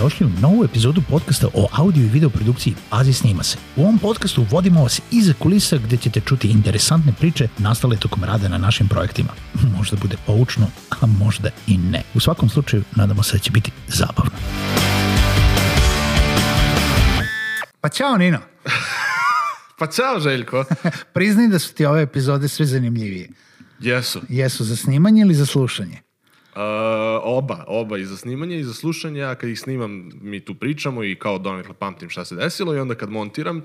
Dobrodošli u novu epizodu podcasta o audio i video produkciji Pazi snima se. U ovom podcastu vodimo vas iza kulisa gde ćete čuti interesantne priče nastale tokom rada na našim projektima. Možda bude poučno, a možda i ne. U svakom slučaju, nadamo se da će biti zabavno. Pa ćao Nino, Pa ćao, Željko. priznaj da su ti ove epizode sve zanimljivije. Jesu. Jesu za snimanje ili za slušanje? Uh, oba, oba i za snimanje i za slušanje, a kad ih snimam mi tu pričamo i kao donekle pamtim šta se desilo i onda kad montiram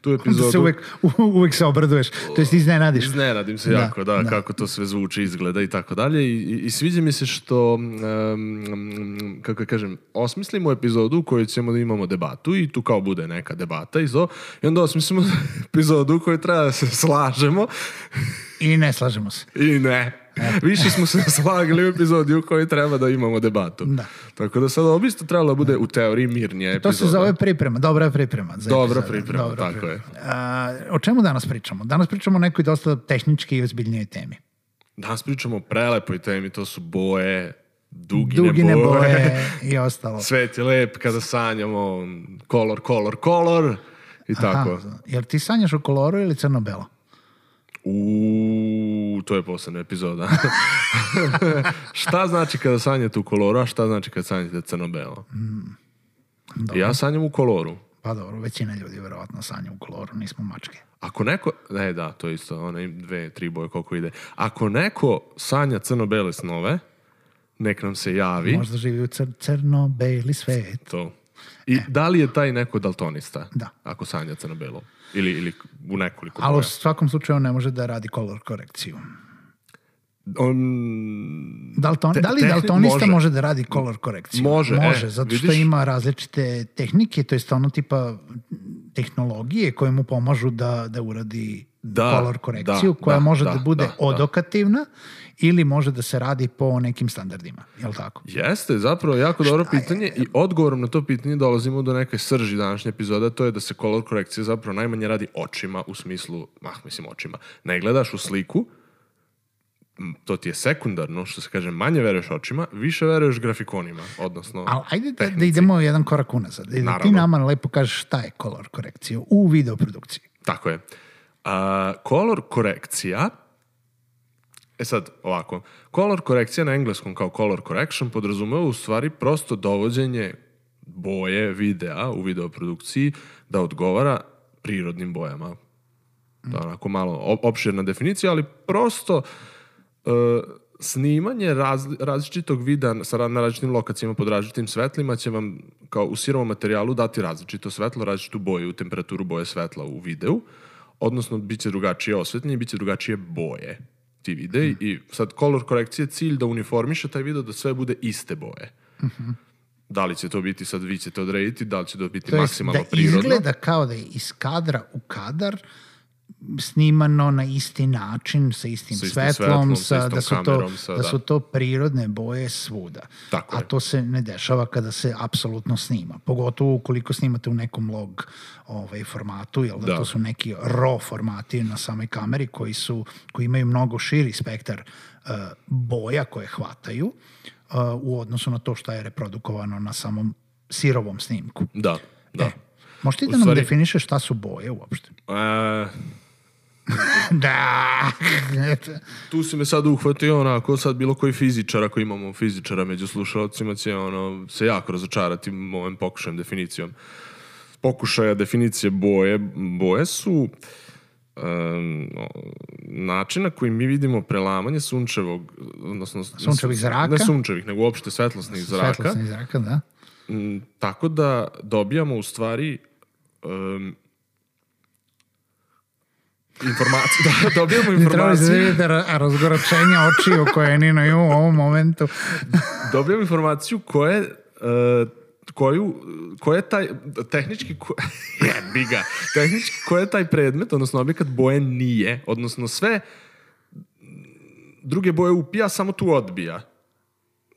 tu epizodu... Onda se uvek, uvek se obraduješ, to jest iznenadiš. Iznenadim se Da, jako, da, da. kako to sve zvuči, izgleda i tako dalje. I, i, i sviđa mi se što, um, kako da kažem, osmislimo epizodu u kojoj ćemo da imamo debatu i tu kao bude neka debata i to. I onda osmislimo epizodu u kojoj treba da se slažemo I ne slažemo se. I ne. Više smo se slagali u epizodi u kojoj treba da imamo debatu. Da. Tako da sad ovo bi isto trebalo da bude u teoriji mirnija To epizoda. se zove priprema, dobra priprema. Za Dobra priprema, tako je. A, o čemu danas pričamo? Danas pričamo o nekoj dosta tehnički i ozbiljnijoj temi. Danas pričamo o prelepoj temi, to su boje, dugine, Dugine boje. boje i ostalo. Svet je lep kada sanjamo kolor, kolor, kolor i tako. Aha, jel ti sanjaš o koloru ili crno-belo? U, to je posebna epizoda. šta znači kada sanjate u koloru, a šta znači kada sanjate crno-belo? Ja sanjam u koloru. Pa dobro, većina ljudi verovatno sanja u koloru, nismo mačke. Ako neko, ne da, to je isto, one dve, tri boje koliko ide. Ako neko sanja crno-bele snove, nek nam se javi Možda živi u cr crno-beli svet. to. I da li je taj neko daltonista? Da. Ako sanja crno-belo? Ili, ili u nekoliko Ali u svakom slučaju on ne može da radi kolor korekciju. On, Dalton, Te- da li daltonista može. može. da radi kolor korekciju? Može, e, Može, zato što vidiš? ima različite tehnike, to jest ono tipa tehnologije koje mu pomažu da, da uradi Da, kolor korekciju, da, koja da, može da, da, bude da, da. odokativna ili može da se radi po nekim standardima. Je li tako? Jeste, zapravo jako dobro pitanje i odgovorom na to pitanje dolazimo do neke srži današnje epizode, to je da se kolor korekcija zapravo najmanje radi očima u smislu, mah, mislim očima. Ne gledaš u sliku, to ti je sekundarno, što se kaže, manje veruješ očima, više veruješ grafikonima, odnosno Ali ajde da, da idemo jedan korak unazad. Da ti Naravno. nama lepo kažeš šta je kolor korekcija u videoprodukciji. Tako je. A, kolor korekcija, e sad ovako, kolor korekcija na engleskom kao color correction podrazumeva u stvari prosto dovođenje boje videa u videoprodukciji da odgovara prirodnim bojama. To je onako malo op- opširna definicija, ali prosto e, snimanje razli- različitog videa sa na različitim lokacijama pod različitim svetlima će vam kao u sirovom materijalu dati različito svetlo, različitu boju, temperaturu boje svetla u videu, odnosno bit će drugačije osvetljenje, bit će drugačije boje ti videi i sad kolor korekcije je cilj da uniformiše taj video da sve bude iste boje. Da li će to biti, sad vi ćete odrediti, da li će to biti To maksimalno da prirodno. izgleda kao da je iz kadra u kadar snimano na isti način, sa istim, Sa istim svetlom, svetlom, sa sa, da, su to, sa- da da. su to prirodne boje svuda. Tako A je. to se ne dešava kada se apsolutno snima. Pogotovo ukoliko snimate u nekom log ovaj, formatu, jel da, Da. to su neki RAW formati na samoj kameri koji, su, koji imaju mnogo širi spektar uh, boja koje hvataju uh, u odnosu na to što je reprodukovano na samom sirovom snimku. Da, da. E, možeš ti da nam stvari- definišeš šta su boje uopšte? E, Da! tu si me sad uhvatio onako, sad bilo koji fizičar, ako imamo fizičara među slušalcima, će ono, se jako razočarati ovim pokušajem definicijom. Pokušaja definicije boje, boje su um, način na koji mi vidimo prelamanje sunčevog, odnosno Sunčevih zraka? Ne sunčevih, nego uopšte svetlosnih zraka. Svetlosni zraka, da. Mm, tako da dobijamo u stvari um, informaciju, da, treba informaciju, izvedeti ra- razgoračenja očiju koje Nino ima u ovom momentu. dobijamo informaciju koje uh, koju, ko je taj, tehnički, ko, jebi ga, tehnički ko je taj predmet, odnosno objekat boje nije, odnosno sve druge boje upija, samo tu odbija.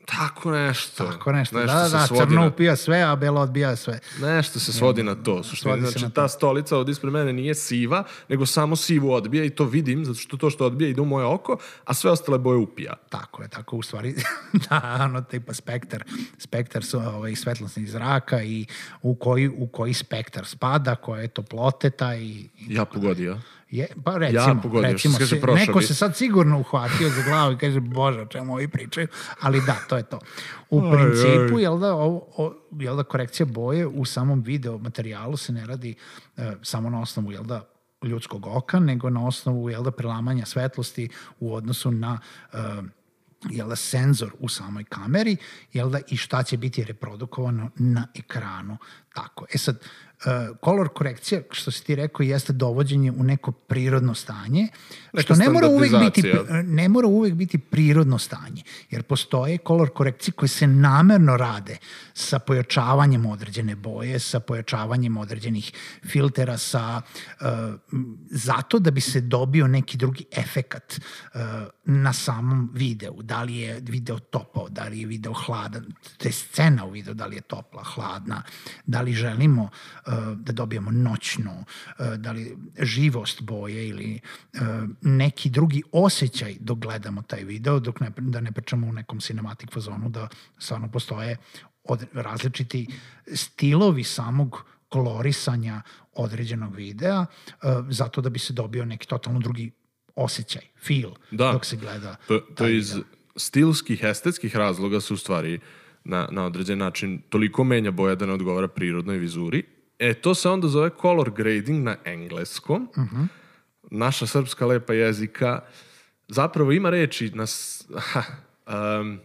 Tako nešto. Tako nešto. nešto da, da, crno na- upija sve, a belo odbija sve. Nešto se svodi na to. Suštini, Svodi znači, na ta stolica ovdje ispred mene nije siva, nego samo sivu odbija i to vidim, zato što to što odbija ide u moje oko, a sve ostale boje upija. Tako je, tako u stvari, da, ono tipa spektar, spektar su ovaj, svetlosnih zraka i u koji, u koji spektar spada, koje je toplote taj i, i Ja pogodio. Je, pa recimo, pogodio, recimo se se- prošao neko bi. se sad sigurno uhvatio za glavu i kaže, bože, o čemu ovi pričaju, ali da, to je to. U Aj, principu, aj. jel da, ovo, o, jel da, korekcija boje u samom video materijalu se ne radi e, samo na osnovu, jel da, ljudskog oka, nego na osnovu, jel da, prelamanja svetlosti u odnosu na e, jel da, senzor u samoj kameri, jel da, i šta će biti reprodukovano na ekranu. Tako. E sad, uh, color korekcija, što si ti rekao, jeste dovođenje u neko prirodno stanje, Neka što ne mora uvek biti standardizacija. ne mora uvek biti prirodno stanje, jer postoje color korekcije koje se namerno rade sa pojačavanjem određene boje, sa pojačavanjem određenih filtera, sa, uh, zato da bi se dobio neki drugi efekat uh, na samom videu. Da li je video topao, da li je video hladan, te scena u videu, da li je topla, hladna, da li želimo uh, da dobijemo noćnu, uh, da li živost boje ili uh, neki drugi osjećaj dok gledamo taj video, dok ne, da ne pričamo u nekom cinematic fazonu, da stvarno postoje od, različiti stilovi samog kolorisanja određenog videa, uh, zato da bi se dobio neki totalno drugi osjećaj, feel, Da. dok se gleda To, to iz video. stilskih, estetskih razloga se u stvari na, na određen način toliko menja boja da ne odgovara prirodnoj vizuri. E, to se onda zove color grading na engleskom. Naša srpska lepa jezika zapravo ima reči na... ha, um,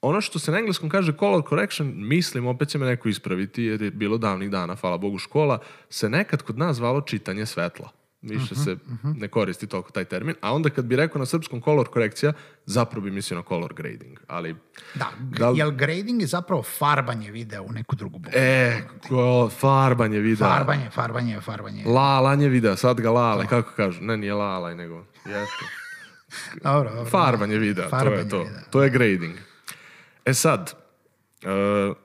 ono što se na engleskom kaže color correction, mislim, opet će me neko ispraviti, jer je bilo davnih dana, hvala Bogu, škola, se nekad kod nas zvalo čitanje svetla. Više se ne koristi toliko taj termin. A onda kad bi rekao na srpskom color korekcija, zapravo bi mislio na color grading. Ali, Da, Da li- jer grading je zapravo farbanje videa u neku drugu boju. e, ko, farbanje videa. Farbanje, farbanje, farbanje. Lalanje videa, sad ga lale, kako kažu? Ne, nije lalaj, nego jeste. Dobro, dobro. Farbanje videa, to Farbanje je to. videa. To je grading. E sad, e,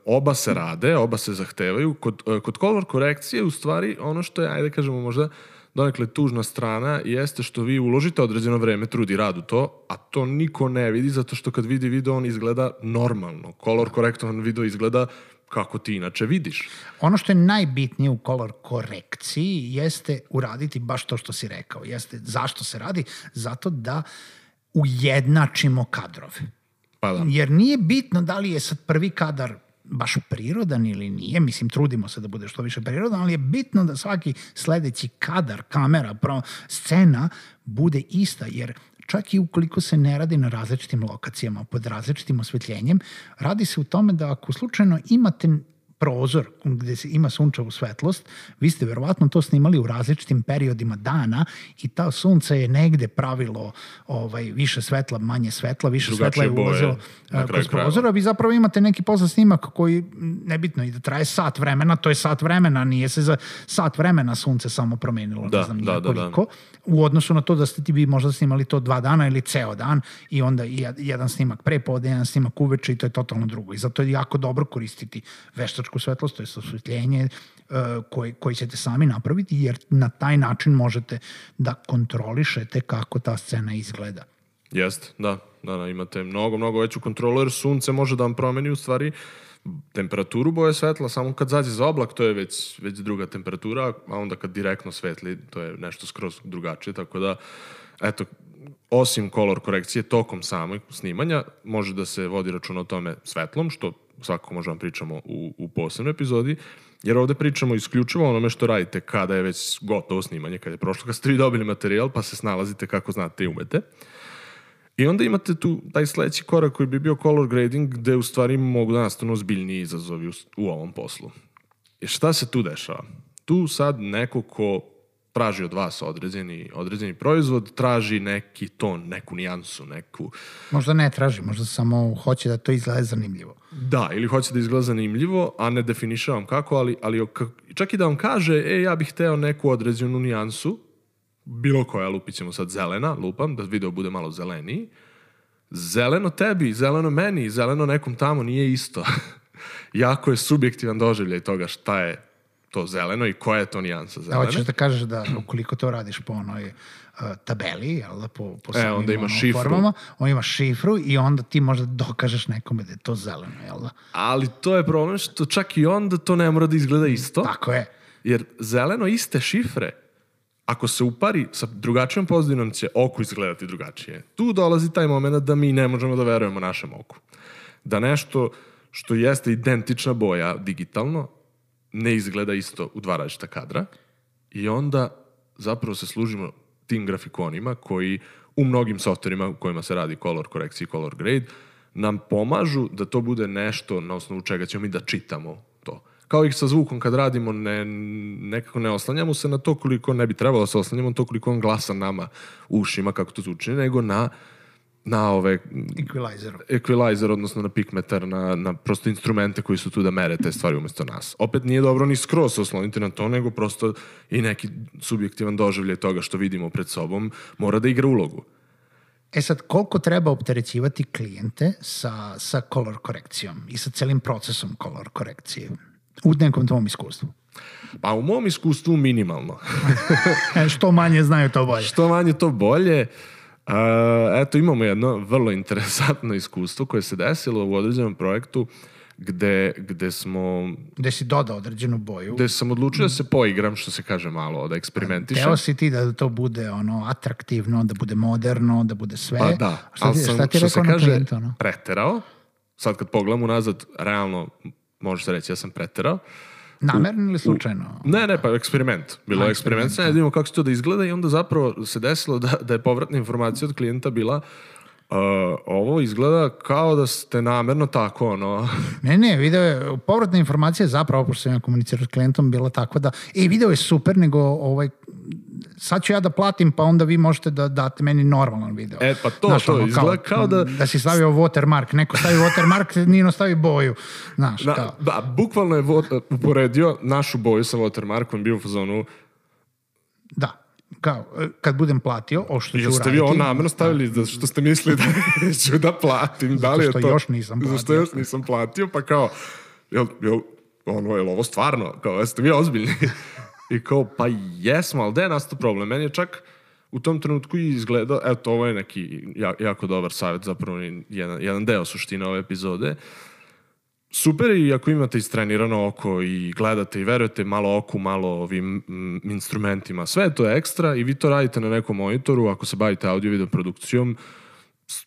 oba se rade, oba se zahtevaju. Kod, e, kod color korekcije, u stvari, ono što je, ajde kažemo, možda donekle tužna strana jeste što vi uložite određeno vreme, trudi rad u to, a to niko ne vidi, zato što kad vidi video, on izgleda normalno. Color korektovan video izgleda kako ti inače vidiš. Ono što je najbitnije u color korekciji jeste uraditi baš to što si rekao. Jeste zašto se radi? Zato da ujednačimo kadrove. Pa da. Jer nije bitno da li je sad prvi kadar baš prirodan ili nije, mislim trudimo se da bude što više prirodan, ali je bitno da svaki sledeći kadar, kamera, pro, scena bude ista, jer čak i ukoliko se ne radi na različitim lokacijama, pod različitim osvetljenjem, radi se u tome da ako slučajno imate prozor gde se ima sunčevu svetlost, vi ste verovatno to snimali u različitim periodima dana i ta sunce je negde pravilo ovaj, više svetla, manje svetla, više Drugačije svetla je ulazilo kraju kroz prozor, a vi zapravo imate neki posle snimak koji, nebitno, i da traje sat vremena, to je sat vremena, nije se za sat vremena sunce samo promenilo, Da, ne znam da, da, da. koliko, u odnosu na to da ste ti vi možda snimali to dva dana ili ceo dan i onda jedan snimak pre podne, jedan snimak uveče i to je totalno drugo. I zato je jako dobro koristiti veštačku svetlost, to je osvetljenje koji, koji ćete sami napraviti, jer na taj način možete da kontrolišete kako ta scena izgleda. Jeste, da, da, da, imate mnogo, mnogo veću kontrolu, jer sunce može da vam promeni u stvari temperaturu boje svetla, samo kad zađe za oblak, to je već, već druga temperatura, a onda kad direktno svetli, to je nešto skroz drugačije, tako da, eto, osim kolor korekcije tokom samog snimanja, može da se vodi račun o tome svetlom, što svakako možemo vam pričamo u, u posebnoj epizodi, jer ovde pričamo isključivo onome što radite kada je već gotovo snimanje, kada je prošlo, kad ste vi dobili materijal, pa se snalazite kako znate i umete. I onda imate tu taj sledeći korak koji bi bio color grading, gde u stvari mogu da nastanu ozbiljniji izazovi u, u ovom poslu. I šta se tu dešava? Tu sad neko ko traži od vas određeni, određeni proizvod, traži neki ton, neku nijansu, neku... Možda ne traži, možda samo hoće da to izgleda zanimljivo. Da, ili hoće da izgleda zanimljivo, a ne definiše vam kako, ali, ali čak i da vam kaže, e, ja bih hteo neku određenu nijansu, bilo koja, lupit ćemo sad zelena, lupam, da video bude malo zeleniji, zeleno tebi, zeleno meni, zeleno nekom tamo nije isto. jako je subjektivan doživljaj toga šta je to zeleno i koja je to nijansa zelene. Evo ćeš da kažeš da ukoliko to radiš po onoj uh, tabeli, jel da, po, po E, samim onda ima ono, šifru. formama, on ima šifru i onda ti možda dokažeš nekome da je to zeleno, jel da? Ali to je problem što čak i onda to ne mora da izgleda isto. Tako je. Jer zeleno iste šifre, ako se upari sa drugačijom pozadinom, će oku izgledati drugačije. Tu dolazi taj moment da mi ne možemo da verujemo našem oku. Da nešto što jeste identična boja digitalno, ne izgleda isto u dva različita kadra i onda zapravo se služimo tim grafikonima koji u mnogim softverima u kojima se radi color korekcija i color grade nam pomažu da to bude nešto na osnovu čega ćemo mi da čitamo to. Kao i sa zvukom kad radimo, ne, nekako ne oslanjamo se na to koliko ne bi trebalo da se oslanjamo na to koliko on glasa nama u ušima kako to zvuči, nego na na ove Equalizeru. equalizer, odnosno na pikmetar, na, na prosto instrumente koji su tu da mere te stvari umesto nas. Opet nije dobro ni skroz se osloniti na to, nego prosto i neki subjektivan doživljaj toga što vidimo pred sobom mora da igra ulogu. E sad, koliko treba opterećivati klijente sa, sa color korekcijom i sa celim procesom color korekcije u nekom tvom iskustvu? Pa u mom iskustvu minimalno. E, što manje znaju, to bolje. Što manje to bolje. Uh, eto, imamo jedno vrlo interesantno iskustvo koje se desilo u određenom projektu gde, gde smo Gde si dodao određenu boju. gde sam odlučio da se poigram, što se kaže malo, da eksperimentišem. Teo si ti da to bude ono atraktivno, da bude moderno, da bude sve. Pa da, Šta ali ti, sam, šta ti što se kaže, klijentu? Ono? preterao. Sad kad pogledam unazad, realno, može se reći, ja sam preterao. Namerno ili slučajno? Ne, ne, pa eksperiment. Bilo je eksperiment, sad da vidimo kako će to da izgleda i onda zapravo se desilo da, da je povratna informacija od klijenta bila uh, ovo izgleda kao da ste namerno tako, ono, Ne, ne, video je, povratna informacija je zapravo, pošto sam ja komunicirao s klijentom, bila takva da, e, video je super, nego ovaj, sad ću ja da platim, pa onda vi možete da date meni normalan video. E, pa to, to, izgleda kao da- Da si stavio watermark, neko stavi watermark, Nino stavi boju. Znaš, Da, kao. da, bukvalno je uporedio našu boju sa watermarkom, bio u fazonu, Da. Kao, kad budem platio, o što ću jel ste uraditi. vi ovo namerno stavili da, što ste mislili da ću da platim, da li je to? još nisam Zašto platio. još nisam platio, pa kao, jel, jel, ono, je ovo stvarno? Kao, jeste vi ozbiljni? I kao, pa jesmo, ali gde je nastao problem? Meni je čak u tom trenutku i izgledao, eto, ovo je neki ja- jako dobar savjet, zapravo jedan, jedan deo suštine ove epizode. Super i ako imate istrenirano oko i gledate i verujete malo oku, malo ovim mm, instrumentima. Sve to je ekstra i vi to radite na nekom monitoru, ako se bavite audio video produkcijom,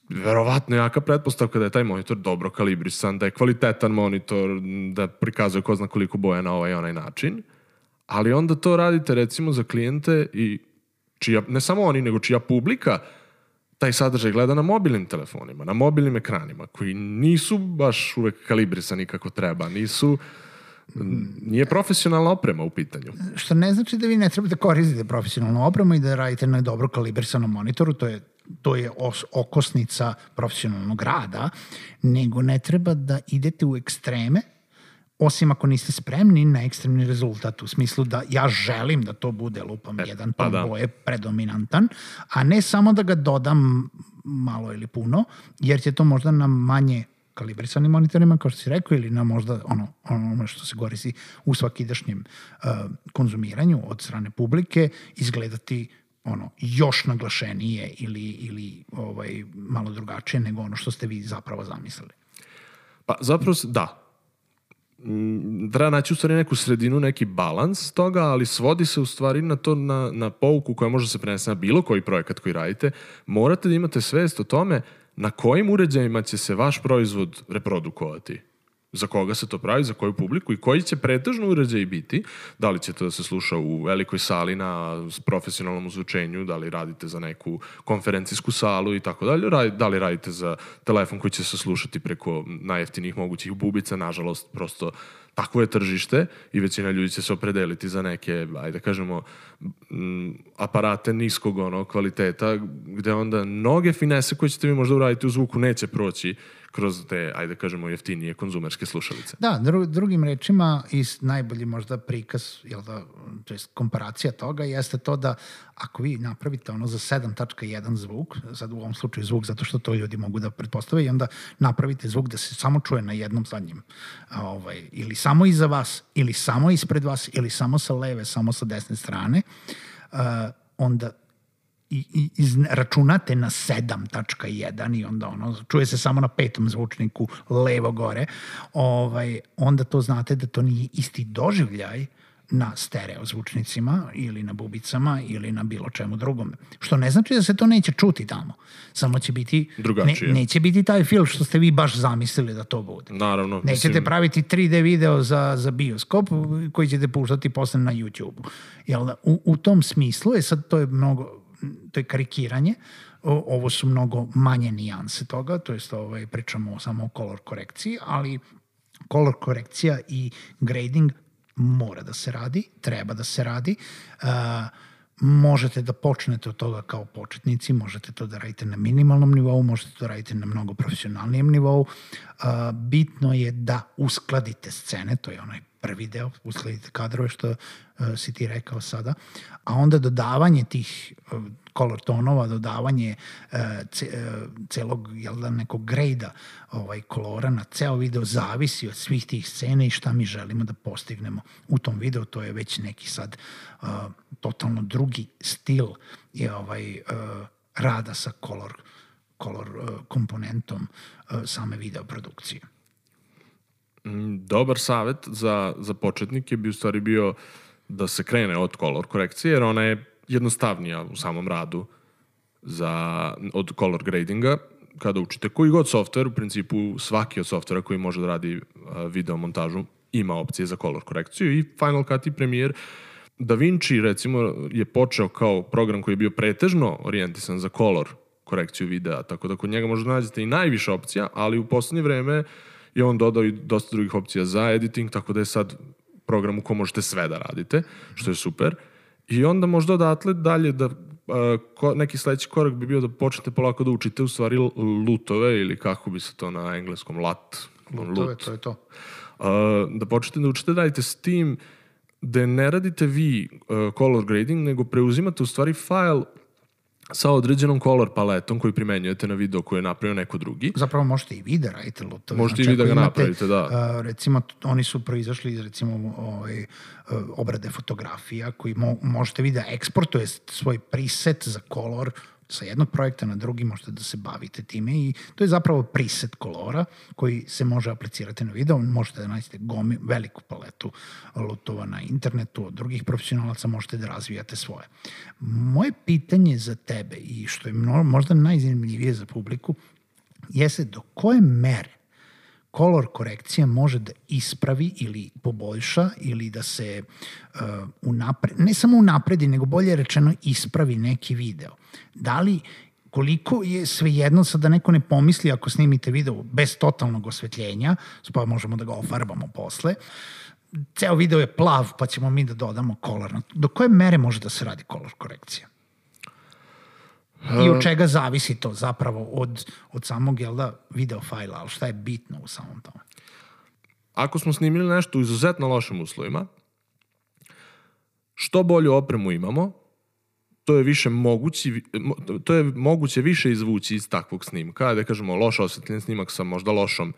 verovatno jaka pretpostavka da je taj monitor dobro kalibrisan, da je kvalitetan monitor, m, da prikazuje ko zna koliko boja na ovaj onaj način. Ali onda to radite recimo za klijente i čija, ne samo oni, nego čija publika taj sadržaj gleda na mobilnim telefonima, na mobilnim ekranima, koji nisu baš uvek kalibrisani kako treba, nisu nije profesionalna oprema u pitanju. Što ne znači da vi ne trebate koristiti profesionalnu opremu i da radite na dobro kalibrisanom monitoru, to je to je os, okosnica profesionalnog rada, nego ne treba da idete u ekstreme, osim ako niste spremni na ekstremni rezultat, u smislu da ja želim da to bude lupam jedan pa da. boje predominantan, a ne samo da ga dodam malo ili puno, jer će to možda na manje kalibrisanim monitorima, kao što si rekao, ili na možda ono, ono što se koristi u svakidašnjem uh, konzumiranju od strane publike, izgledati ono još naglašenije ili, ili ovaj, malo drugačije nego ono što ste vi zapravo zamislili. Pa zapravo, da. Mm, Treba naći u stvari neku sredinu, neki balans toga, ali svodi se u stvari na to, na, na pouku koja može se prenesti na bilo koji projekat koji radite. Morate da imate svest o tome na kojim uređajima će se vaš proizvod reprodukovati. Za koga se to pravi, za koju publiku i koji će pretežno uređaj biti. Da li će to da se sluša u velikoj sali na profesionalnom uzvučenju, da li radite za neku konferencijsku salu i tako dalje, da li radite za telefon koji će se slušati preko najjeftinijih mogućih bubica, nažalost, prosto takvo je tržište i većina ljudi će se opredeliti za neke, ajde da kažemo, m, aparate niskog ono, kvaliteta, gde onda mnoge finese koje ćete vi možda uraditi u zvuku neće proći kroz te, ajde kažemo, jeftinije konzumerske slušalice. Da, dru, drugim rečima i najbolji možda prikaz, jel da, to jest komparacija toga jeste to da ako vi napravite ono za 7.1 zvuk, sad u ovom slučaju zvuk zato što to ljudi mogu da pretpostave i onda napravite zvuk da se samo čuje na jednom zadnjem ovaj, ili samo iza vas, ili samo ispred vas, ili samo sa leve, samo sa desne strane, uh, onda i, i iz, računate na 7.1 i onda ono, čuje se samo na petom zvučniku levo gore, ovaj, onda to znate da to nije isti doživljaj na stereo zvučnicima ili na bubicama ili na bilo čemu drugom. Što ne znači da se to neće čuti tamo. Samo će biti Drugačije. Ne, neće biti taj fil što ste vi baš zamislili da to bude. Naravno. Nećete mislim, praviti 3D video za, za bioskop koji ćete puštati posle na YouTube. Jel da? U, u tom smislu je sad to je mnogo to je karikiranje, ovo su mnogo manje nijanse toga, to jest ovaj, pričamo samo o color korekciji, ali color korekcija i grading mora da se radi, treba da se radi. Uh, možete da počnete od toga kao početnici, možete to da radite na minimalnom nivou, možete to da radite na mnogo profesionalnijem nivou. Uh, bitno je da uskladite scene, to je onaj prvi deo, uskladite kadrove što uh, si ti rekao sada, a onda dodavanje tih uh, color tonova, dodavanje uh, ce, uh, celog jel da, nekog grejda ovaj, kolora na ceo video zavisi od svih tih scena i šta mi želimo da postignemo u tom videu, to je već neki sad uh, totalno drugi stil je ovaj uh, rada sa color color uh, komponentom uh, same video produkcije. Mm, dobar savet za, za početnike bi u stvari bio da se krene od color korekcije, jer ona je jednostavnija u samom radu za, od color gradinga. Kada učite koji god software, u principu svaki od softvera koji može da radi video montažu ima opcije za color korekciju i Final Cut i Premiere Da Vinci recimo je počeo kao program koji je bio pretežno orijentisan za color korekciju videa, tako da kod njega možda nađete i najviše opcija, ali u poslednje vreme je on dodao i dosta drugih opcija za editing, tako da je sad program u kom možete sve da radite, što je super. I onda možda odatle dalje da ko, neki sledeći korak bi bio da počnete polako da učite u stvari lutove ili kako bi se to na engleskom lat. Lutove, lut. to je to. Uh, da počnete da učite da radite s tim da ne radite vi uh, color grading, nego preuzimate u stvari file sa određenom color paletom koju primenjujete na video koji je napravio neko drugi. Zapravo možete i vi da radite lutove. Možete znači, i vi da ga imate, napravite, da. Uh, recimo, oni su proizašli iz recimo ovaj, uh, obrade fotografija koji mo možete vi da eksportuje svoj preset za kolor sa jednog projekta na drugi možete da se bavite time i to je zapravo preset kolora koji se može aplicirati na video, možete da nađete gomi, veliku paletu lutova na internetu od drugih profesionalaca, možete da razvijate svoje. Moje pitanje za tebe i što je možda najzanimljivije za publiku jeste do koje mere kolor korekcija može da ispravi ili poboljša ili da se uh, unapred, ne samo unapredi, nego bolje rečeno ispravi neki video. Da li koliko je svejedno sad da neko ne pomisli ako snimite video bez totalnog osvetljenja, pa možemo da ga ofarbamo posle, ceo video je plav pa ćemo mi da dodamo kolor. Do koje mere može da se radi kolor korekcija? I od čega zavisi to zapravo od, od samog jel da, video fajla, ali šta je bitno u samom tome? Ako smo snimili nešto u izuzetno lošim uslovima, što bolju opremu imamo, to je više moguće, to je moguće više izvući iz takvog snimka, da kažemo loš osvetljen snimak sa možda lošom,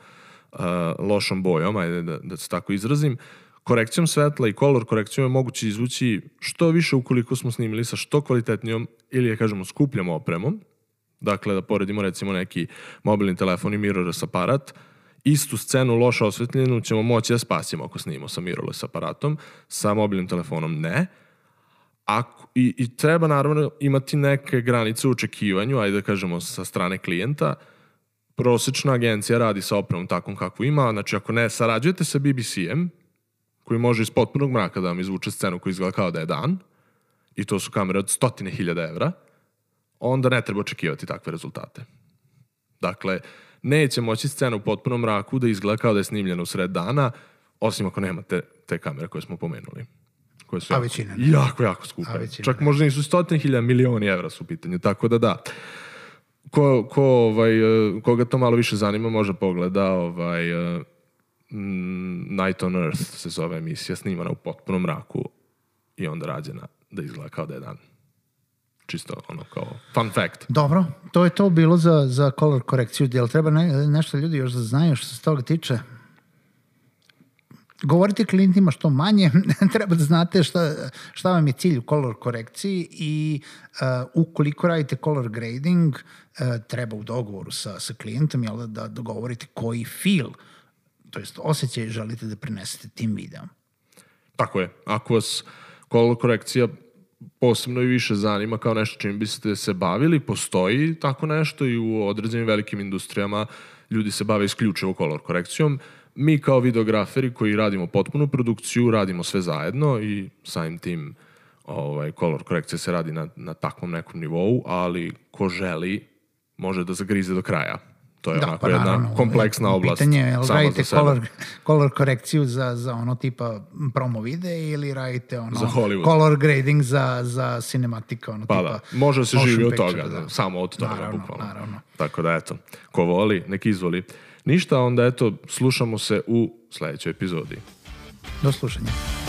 uh, lošom bojom, ajde da, da se tako izrazim, korekcijom svetla i kolor korekcijom je moguće izvući što više ukoliko smo snimili sa što kvalitetnijom ili je kažemo skupljom opremom. Dakle, da poredimo recimo neki mobilni telefon i mirrorless aparat, istu scenu loša osvetljenu ćemo moći da spasimo ako snimimo sa mirrorless aparatom, sa mobilnim telefonom ne. Ako, i, I treba naravno imati neke granice u očekivanju, ajde da kažemo sa strane klijenta, prosečna agencija radi sa opremom takvom kakvu ima, znači ako ne sarađujete sa BBC-em, koji može iz potpunog mraka da vam izvuče scenu koja izgleda kao da je dan, i to su kamere od stotine hiljada evra, onda ne treba očekivati takve rezultate. Dakle, neće moći scena u potpunom mraku da izgleda kao da je snimljena u sred dana, osim ako nemate te kamere koje smo pomenuli. Koje su A jako, većina ne. jako, jako skupe. Čak možda nisu stotine hiljada, milioni evra su u pitanju, tako da da. ko, ko, ovaj, e, koga to malo više zanima može pogleda ovaj, e, mm, Night on Earth se zove emisija, snimana u potpunom mraku i onda rađena da izgleda kao da je dan. Čisto ono kao fun fact. Dobro, to je to bilo za, za color korekciju. Jel treba ne, nešto ljudi još da znaju što se toga tiče? Govorite klijentima što manje, treba da znate šta, šta vam je cilj u color korekciji i uh, ukoliko radite color grading, uh, treba u dogovoru sa, sa klijentom jel, da dogovorite koji feel, to jest osjećaj želite da prenesete tim videom. Tako je. Ako vas color korekcija posebno i više zanima kao nešto čim biste se bavili, postoji tako nešto i u određenim velikim industrijama ljudi se bave isključivo color korekcijom. Mi kao videograferi koji radimo potpunu produkciju, radimo sve zajedno i samim tim ovaj, color korekcija se radi na, na takvom nekom nivou, ali ko želi može da zagrize do kraja. To je Da, onako pa jedna naravno, kompleksna oblast. Pitanje je, jel radite color, color korekciju za, za ono tipa promo videe ili radite ono Za Hollywood. color grading za, za cinematika, ono Pa tipa da, može da se živi od toga, da. da. samo od toga, Naravno, bukvalno. naravno. Tako da, eto, ko voli, nek izvoli. Ništa, onda eto, slušamo se u sledećoj epizodi. Do slušanja.